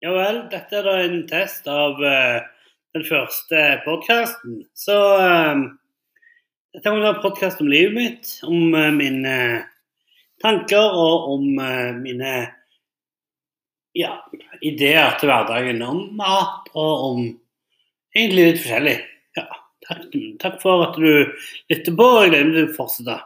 Ja vel, dette er da en test av uh, den første podkasten. Så uh, dette er en podkast om livet mitt, om uh, mine tanker og om mine ja, ideer til hverdagen. Om mat og om egentlig litt forskjellig. Ja, takk, takk for at du lytter på. Jeg gleder meg til å fortsette.